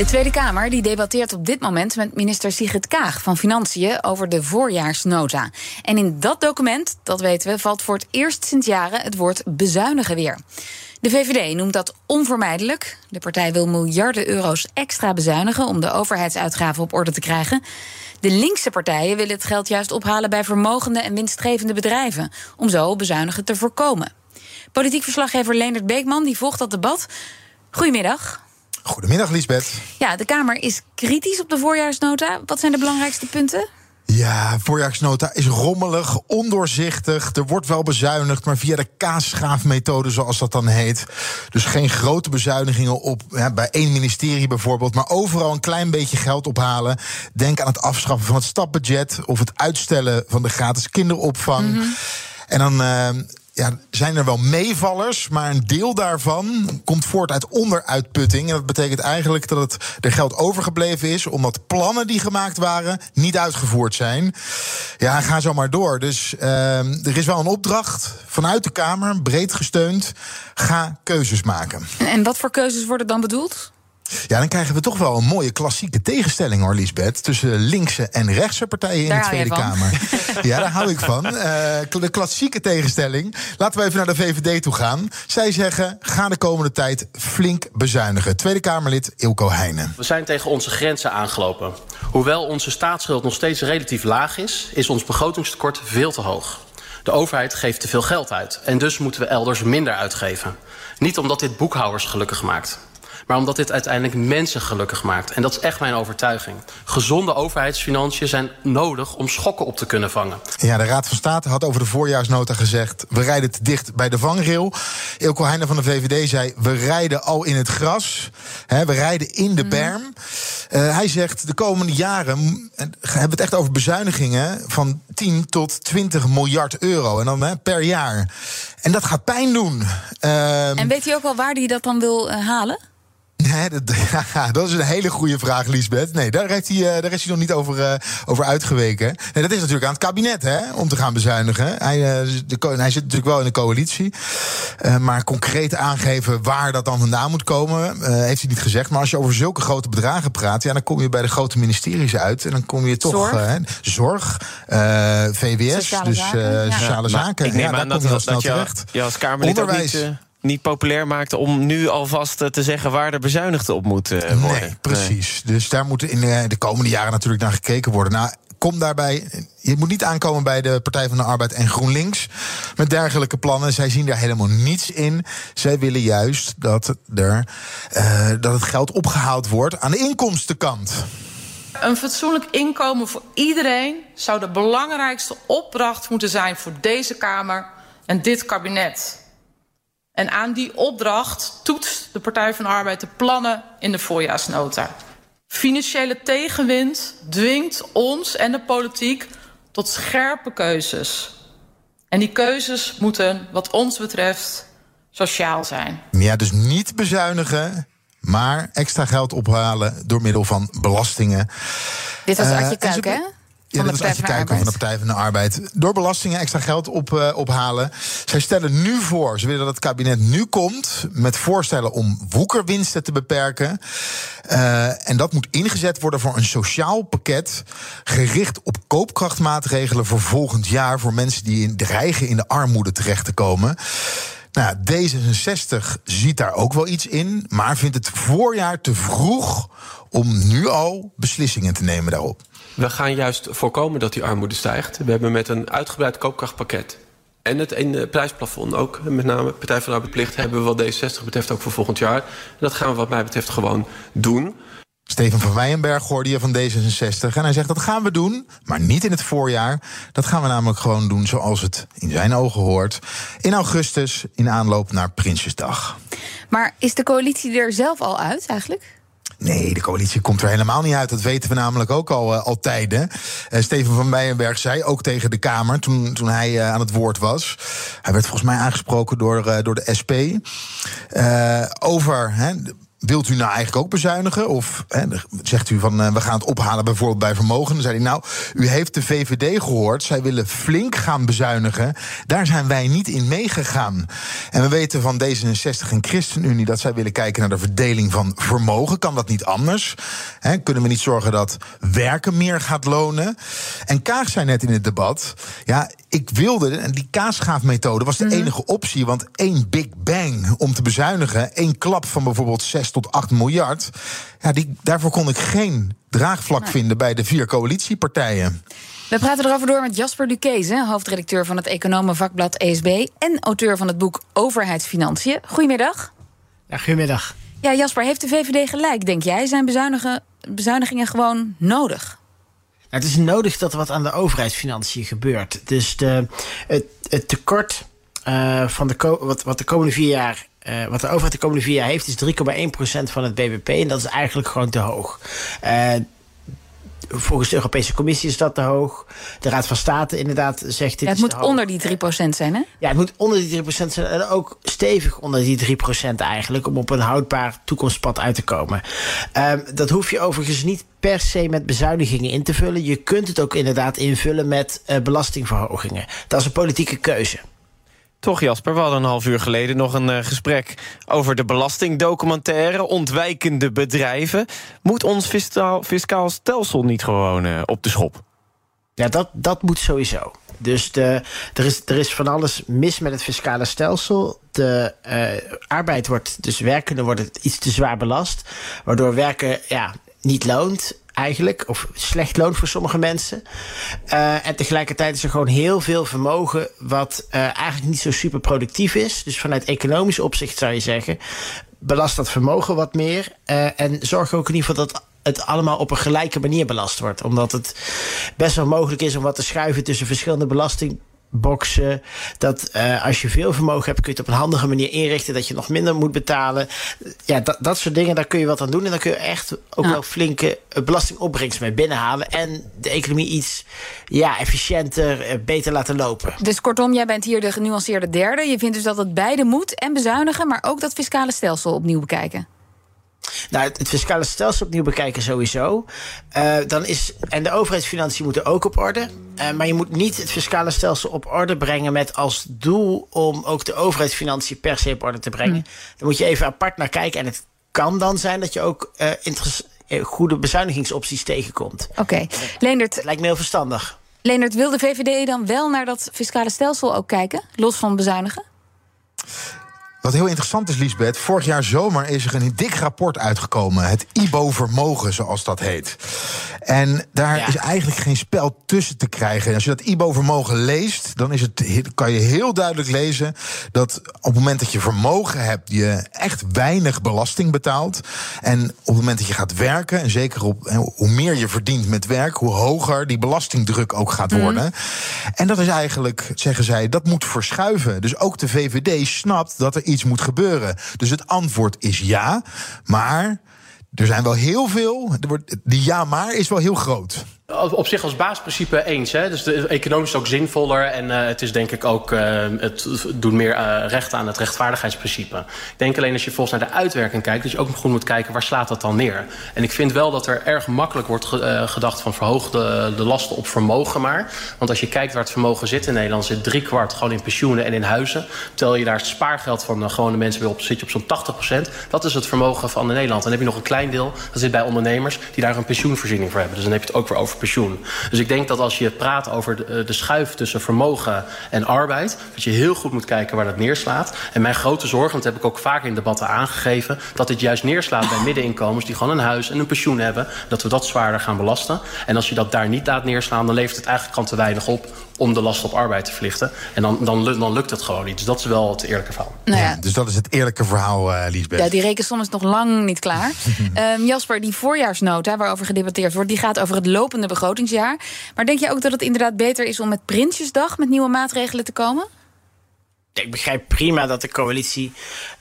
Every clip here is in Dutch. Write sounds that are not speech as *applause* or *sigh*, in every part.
De Tweede Kamer die debatteert op dit moment met minister Sigrid Kaag van Financiën over de voorjaarsnota. En in dat document, dat weten we, valt voor het eerst sinds jaren het woord bezuinigen weer. De VVD noemt dat onvermijdelijk. De partij wil miljarden euro's extra bezuinigen om de overheidsuitgaven op orde te krijgen. De linkse partijen willen het geld juist ophalen bij vermogende en winstgevende bedrijven, om zo bezuinigen te voorkomen. Politiek verslaggever Leendert Beekman die volgt dat debat. Goedemiddag. Goedemiddag, Liesbeth. Ja, de Kamer is kritisch op de voorjaarsnota. Wat zijn de belangrijkste punten? Ja, voorjaarsnota is rommelig, ondoorzichtig. Er wordt wel bezuinigd, maar via de kaasschaafmethode, zoals dat dan heet. Dus geen grote bezuinigingen op ja, bij één ministerie bijvoorbeeld, maar overal een klein beetje geld ophalen. Denk aan het afschaffen van het stapbudget of het uitstellen van de gratis kinderopvang. En dan. Uh, ja, zijn er wel meevallers, maar een deel daarvan komt voort uit onderuitputting. En dat betekent eigenlijk dat het er geld overgebleven is, omdat plannen die gemaakt waren niet uitgevoerd zijn. Ja, ga zo maar door. Dus uh, er is wel een opdracht vanuit de Kamer, breed gesteund. Ga keuzes maken. En wat voor keuzes worden dan bedoeld? Ja, dan krijgen we toch wel een mooie klassieke tegenstelling, hoor, Lisbeth. Tussen linkse en rechtse partijen in daar de Tweede Kamer. ja, daar hou ik van. Uh, de klassieke tegenstelling. Laten we even naar de VVD toe gaan. Zij zeggen: ga de komende tijd flink bezuinigen. Tweede Kamerlid Ilko Heijnen. We zijn tegen onze grenzen aangelopen. Hoewel onze staatsschuld nog steeds relatief laag is, is ons begrotingstekort veel te hoog. De overheid geeft te veel geld uit. En dus moeten we elders minder uitgeven. Niet omdat dit boekhouders gelukkig maakt maar omdat dit uiteindelijk mensen gelukkig maakt. En dat is echt mijn overtuiging. Gezonde overheidsfinanciën zijn nodig om schokken op te kunnen vangen. Ja, de Raad van State had over de voorjaarsnota gezegd... we rijden te dicht bij de vangrail. Ilko Heijnen van de VVD zei... we rijden al in het gras. He, we rijden in de berm. Uh, hij zegt, de komende jaren hebben we het echt over bezuinigingen... van 10 tot 20 miljard euro. En dan he, per jaar. En dat gaat pijn doen. Uh, en weet u ook wel waar hij dat dan wil uh, halen? *laughs* Nee, dat, ja, *laughs* dat is een hele goede vraag, Liesbeth. Nee, daar, heeft hij, uh, daar is hij nog niet over, uh, over uitgeweken. Nee, dat is natuurlijk aan het kabinet hè, om te gaan bezuinigen. Hij, uh, de, hij zit natuurlijk wel in de coalitie. maar concreet aangeven waar dat dan vandaan moet komen, heeft hij niet gezegd. Maar als je over zulke grote bedragen praat, ja, dan kom je bij de grote ministeries uit. En dan kom je toch. Zorg, zorg VWS, sociale dus zaken. sociale ja. zaken. Ik neem ja, daar aan kom dat, dat, snel dat je, als Kamerlid Onderwijs. niet, niet populair maakt om nu alvast te zeggen waar er bezuinigd op moet worden. Nee, precies. Nee. Dus daar moet in de komende jaren natuurlijk naar gekeken worden. Nou, kom daarbij. Je moet niet aankomen bij de Partij van de Arbeid en GroenLinks met dergelijke plannen. Zij zien daar helemaal niets in. Zij willen juist dat, er, uh, dat het geld opgehaald wordt aan de inkomstenkant. Een fatsoenlijk inkomen voor iedereen zou de belangrijkste opdracht moeten zijn voor deze Kamer en dit kabinet. En aan die opdracht toetst de Partij van de Arbeid de plannen in de voorjaarsnota. Financiële tegenwind dwingt ons en de politiek tot scherpe keuzes. En die keuzes moeten, wat ons betreft, sociaal zijn. Ja, dus niet bezuinigen, maar extra geld ophalen door middel van belastingen. Dit was Adje uh, Kuik, hè? Ja, dat is Adje Kuiken van de Partij van de Arbeid. Door belastingen extra geld op, uh, ophalen. Zij stellen nu voor, ze willen dat het kabinet nu komt... met voorstellen om woekerwinsten te beperken. Uh, en dat moet ingezet worden voor een sociaal pakket... gericht op koopkrachtmaatregelen voor volgend jaar... voor mensen die in, dreigen in de armoede terecht te komen... Nou, D66 ziet daar ook wel iets in, maar vindt het voorjaar te vroeg om nu al beslissingen te nemen daarop. We gaan juist voorkomen dat die armoede stijgt. We hebben met een uitgebreid koopkrachtpakket en het in prijsplafond ook, met name Partij van de Arbeidplicht, hebben we wat D60 betreft ook voor volgend jaar. En dat gaan we wat mij betreft gewoon doen. Steven van Weijenberg hoorde je van D66. En hij zegt dat gaan we doen, maar niet in het voorjaar. Dat gaan we namelijk gewoon doen zoals het in zijn ogen hoort. In augustus, in aanloop naar Prinsjesdag. Maar is de coalitie er zelf al uit eigenlijk? Nee, de coalitie komt er helemaal niet uit. Dat weten we namelijk ook al, uh, tijden. Uh, Steven van Bijenberg zei ook tegen de Kamer toen, toen hij uh, aan het woord was. Hij werd volgens mij aangesproken door, door de SP. over. Hè, Wilt u nou eigenlijk ook bezuinigen? Of hè, zegt u van uh, we gaan het ophalen bijvoorbeeld bij vermogen? Dan zei hij nou, u heeft de VVD gehoord. Zij willen flink gaan bezuinigen. Daar zijn wij niet in meegegaan. En we weten van D66 en ChristenUnie dat zij willen kijken naar de verdeling van vermogen. Kan dat niet anders? Hè, kunnen we niet zorgen dat werken meer gaat lonen? En Kaag zei net in het debat, ja, ik wilde, en die kaasgaafmethode was de mm -hmm. enige optie. Want één big bang om te bezuinigen, één klap van bijvoorbeeld 6 tot 8 miljard. Ja, die, daarvoor kon ik geen draagvlak nee. vinden bij de vier coalitiepartijen. We praten erover door met Jasper Duquese, hoofdredacteur van het economenvakblad ESB en auteur van het boek Overheidsfinanciën. Goedemiddag. Ja, goedemiddag. Ja, Jasper, heeft de VVD gelijk, denk jij? Zijn bezuinigingen gewoon nodig? Het is nodig dat er wat aan de overheidsfinanciën gebeurt. Dus de, het, het tekort uh, van de, wat, wat de komende vier jaar uh, wat de overheid de komende vier jaar heeft, is 3,1% van het BBP. En dat is eigenlijk gewoon te hoog. Uh, volgens de Europese Commissie is dat te hoog. De Raad van State inderdaad zegt dit. Ja, het moet onder die 3% zijn, hè? Ja, het moet onder die 3% zijn. En ook stevig onder die 3% eigenlijk. Om op een houdbaar toekomstpad uit te komen. Uh, dat hoef je overigens niet per se met bezuinigingen in te vullen. Je kunt het ook inderdaad invullen met uh, belastingverhogingen. Dat is een politieke keuze. Toch Jasper, we hadden een half uur geleden nog een uh, gesprek over de belastingdocumentaire Ontwijkende bedrijven. Moet ons fiscaal, fiscaal stelsel niet gewoon uh, op de schop? Ja, dat, dat moet sowieso. Dus de, er, is, er is van alles mis met het fiscale stelsel. De uh, arbeid wordt, dus werkende wordt iets te zwaar belast. Waardoor werken ja, niet loont eigenlijk. Of slecht loont voor sommige mensen. Uh, en tegelijkertijd is er gewoon heel veel vermogen... wat uh, eigenlijk niet zo super productief is. Dus vanuit economisch opzicht zou je zeggen... belast dat vermogen wat meer. Uh, en zorg ook in ieder geval dat het allemaal op een gelijke manier belast wordt. Omdat het best wel mogelijk is om wat te schuiven... tussen verschillende belasting boksen. Dat uh, als je veel vermogen hebt, kun je het op een handige manier inrichten. Dat je nog minder moet betalen. Ja, dat, dat soort dingen, daar kun je wat aan doen. En dan kun je echt ook ja. wel flinke belastingopbrengst mee binnenhalen. En de economie iets ja, efficiënter, uh, beter laten lopen. Dus kortom, jij bent hier de genuanceerde derde. Je vindt dus dat het beide moet en bezuinigen, maar ook dat fiscale stelsel opnieuw bekijken. Nou, het fiscale stelsel opnieuw bekijken sowieso. Uh, dan is, en de overheidsfinanciën moeten ook op orde. Uh, maar je moet niet het fiscale stelsel op orde brengen met als doel om ook de overheidsfinanciën per se op orde te brengen. Mm. Dan moet je even apart naar kijken. En het kan dan zijn dat je ook uh, goede bezuinigingsopties tegenkomt. Oké, okay. Leendert. Lijkt me heel verstandig. Leendert, wil de VVD dan wel naar dat fiscale stelsel ook kijken, los van bezuinigen? Wat heel interessant is, Liesbeth, vorig jaar zomer is er een dik rapport uitgekomen. Het IBO-vermogen, zoals dat heet. En daar ja. is eigenlijk geen spel tussen te krijgen. Als je dat IBO-vermogen leest, dan is het, kan je heel duidelijk lezen dat op het moment dat je vermogen hebt, je echt weinig belasting betaalt. En op het moment dat je gaat werken, en zeker op hoe meer je verdient met werk, hoe hoger die belastingdruk ook gaat worden. Mm. En dat is eigenlijk, zeggen zij, dat moet verschuiven. Dus ook de VVD snapt dat er iets moet gebeuren. Dus het antwoord is ja, maar er zijn wel heel veel. Die ja, maar is wel heel groot. Op zich als basisprincipe eens. Hè? Dus de, economisch is ook zinvoller. En uh, het is denk ik ook. Uh, het doet meer uh, recht aan het rechtvaardigheidsprincipe. Ik denk alleen als je volgens naar de uitwerking kijkt. dat je ook goed moet kijken waar slaat dat dan neer. En ik vind wel dat er erg makkelijk wordt ge, gedacht van verhoog de, de, lasten op vermogen maar. Want als je kijkt waar het vermogen zit in Nederland. zit drie kwart gewoon in pensioenen en in huizen. Tel je daar het spaargeld van de gewone mensen weer op. zit je op zo'n 80 procent. Dat is het vermogen van Nederland. Dan heb je nog een klein deel. Dat zit bij ondernemers die daar een pensioenvoorziening voor hebben. Dus dan heb je het ook weer over pensioen. Dus ik denk dat als je praat over de, de, schuif tussen vermogen en arbeid... dat je heel goed moet kijken waar dat neerslaat. En mijn grote zorg, want dat heb ik ook vaak in debatten aangegeven... dat dit juist neerslaat bij middeninkomens die gewoon een huis en een pensioen hebben... dat we dat zwaarder gaan belasten. En als je dat daar niet laat neerslaan... dan levert het eigenlijk al te weinig op om de last op arbeid te verlichten. En dan, dan, dan lukt het gewoon niet. Dus dat is wel het eerlijke verhaal. Nou ja. Ja, dus dat is het eerlijke verhaal, uh, Liesbeth. Ja, die rekensom is nog lang niet klaar. um, *laughs* Jasper, die voorjaarsnota waarover gedebatteerd wordt... die gaat over het lopende begrotingsjaar. Maar denk je ook dat het inderdaad beter is om met Prinsjesdag... met nieuwe maatregelen te komen? ik begrijp prima dat de coalitie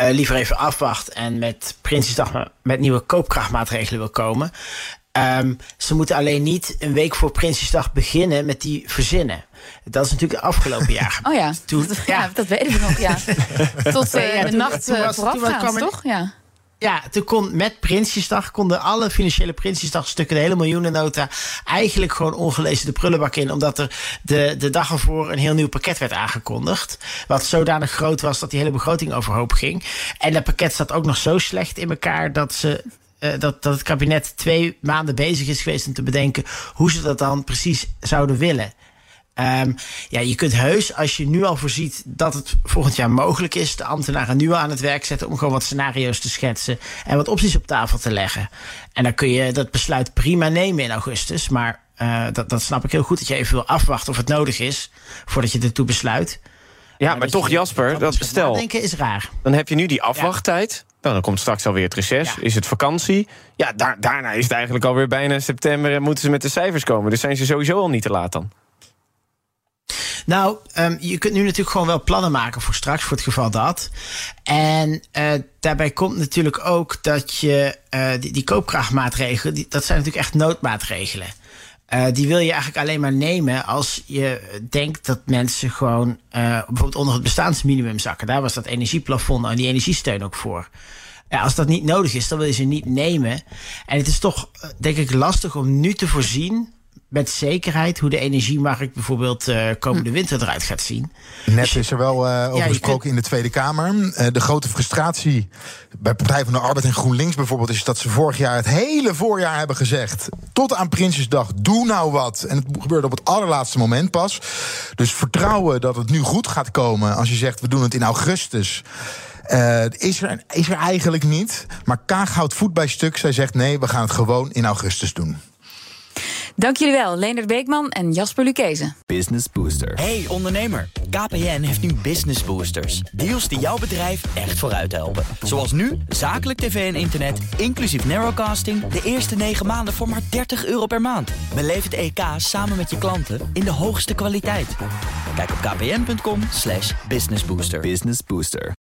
uh, liever even afwacht en met Prinsjesdag met nieuwe koopkrachtmaatregelen wil komen. Um, ze moeten alleen niet een week voor Prinsjesdag beginnen met die verzinnen. Dat is natuurlijk het afgelopen jaar. Oh ja, Toen, ja. dat weten we nog, ja. *laughs* Tot uh, ja, de nacht uh, voorafgaand, toch? Ja. Ja, toen kon met Prinsjesdag konden alle financiële Prinsjesdagstukken, de hele miljoenennota, eigenlijk gewoon ongelezen de prullenbak in. Omdat er de, de dag ervoor een heel nieuw pakket werd aangekondigd. Wat zodanig groot was dat die hele begroting overhoop ging. En dat pakket zat ook nog zo slecht in elkaar dat ze uh, dat, dat het kabinet twee maanden bezig is geweest om te bedenken hoe ze dat dan precies zouden willen. Um, ja, je kunt heus, als je nu al voorziet dat het volgend jaar mogelijk is, de ambtenaren nu al aan het werk zetten om gewoon wat scenario's te schetsen en wat opties op tafel te leggen. En dan kun je dat besluit prima nemen in augustus. Maar uh, dat, dat snap ik heel goed, dat je even wil afwachten of het nodig is voordat je ertoe besluit. Ja, maar, maar toch, Jasper, dat stel. Denken is raar. Dan heb je nu die afwachttijd. Dan komt straks alweer het reces, is het vakantie. Ja, daar, daarna is het eigenlijk alweer bijna september en moeten ze met de cijfers komen. Dus zijn ze sowieso al niet te laat dan. Nou, um, je kunt nu natuurlijk gewoon wel plannen maken voor straks, voor het geval dat. En uh, daarbij komt natuurlijk ook dat je uh, die, koopkrachtmaatregelen, die, dat zijn natuurlijk echt noodmaatregelen. Uh, die wil je eigenlijk alleen maar nemen als je denkt dat mensen gewoon bijvoorbeeld onder het bestaansminimum zakken. Daar was dat energieplafond en die energiesteun ook voor. Ja, als dat niet nodig is, dan wil je ze niet nemen. En het is toch, denk ik, lastig om nu te voorzien met zekerheid hoe de energiemarkt bijvoorbeeld uh, komende hm. winter eruit gaat zien. Net dus is er wel uh, over gesproken in de Tweede Kamer. Uh, de grote frustratie bij Partij van de Arbeid en GroenLinks bijvoorbeeld... is dat ze vorig jaar het hele voorjaar hebben gezegd... tot aan Prinsjesdag, doe nou wat. En het gebeurde op het allerlaatste moment pas. Dus vertrouwen dat het nu goed gaat komen... als je zegt, we doen het in augustus... Uh, is, er, is er eigenlijk niet. Maar Kaag houdt voet bij stuk. Zij zegt nee, we gaan het gewoon in augustus doen. Dank jullie wel, Leendert Beekman en Jasper Lukezen. Business Booster. Hey ondernemer, KPN heeft nu Business Boosters. Deals die jouw bedrijf echt vooruit helpen. Zoals nu, zakelijk tv en internet, inclusief narrowcasting... de eerste 9 maanden voor maar 30 euro per maand. Beleef het EK samen met je klanten in de hoogste kwaliteit. Kijk op kpn.com businessbooster. Business Booster.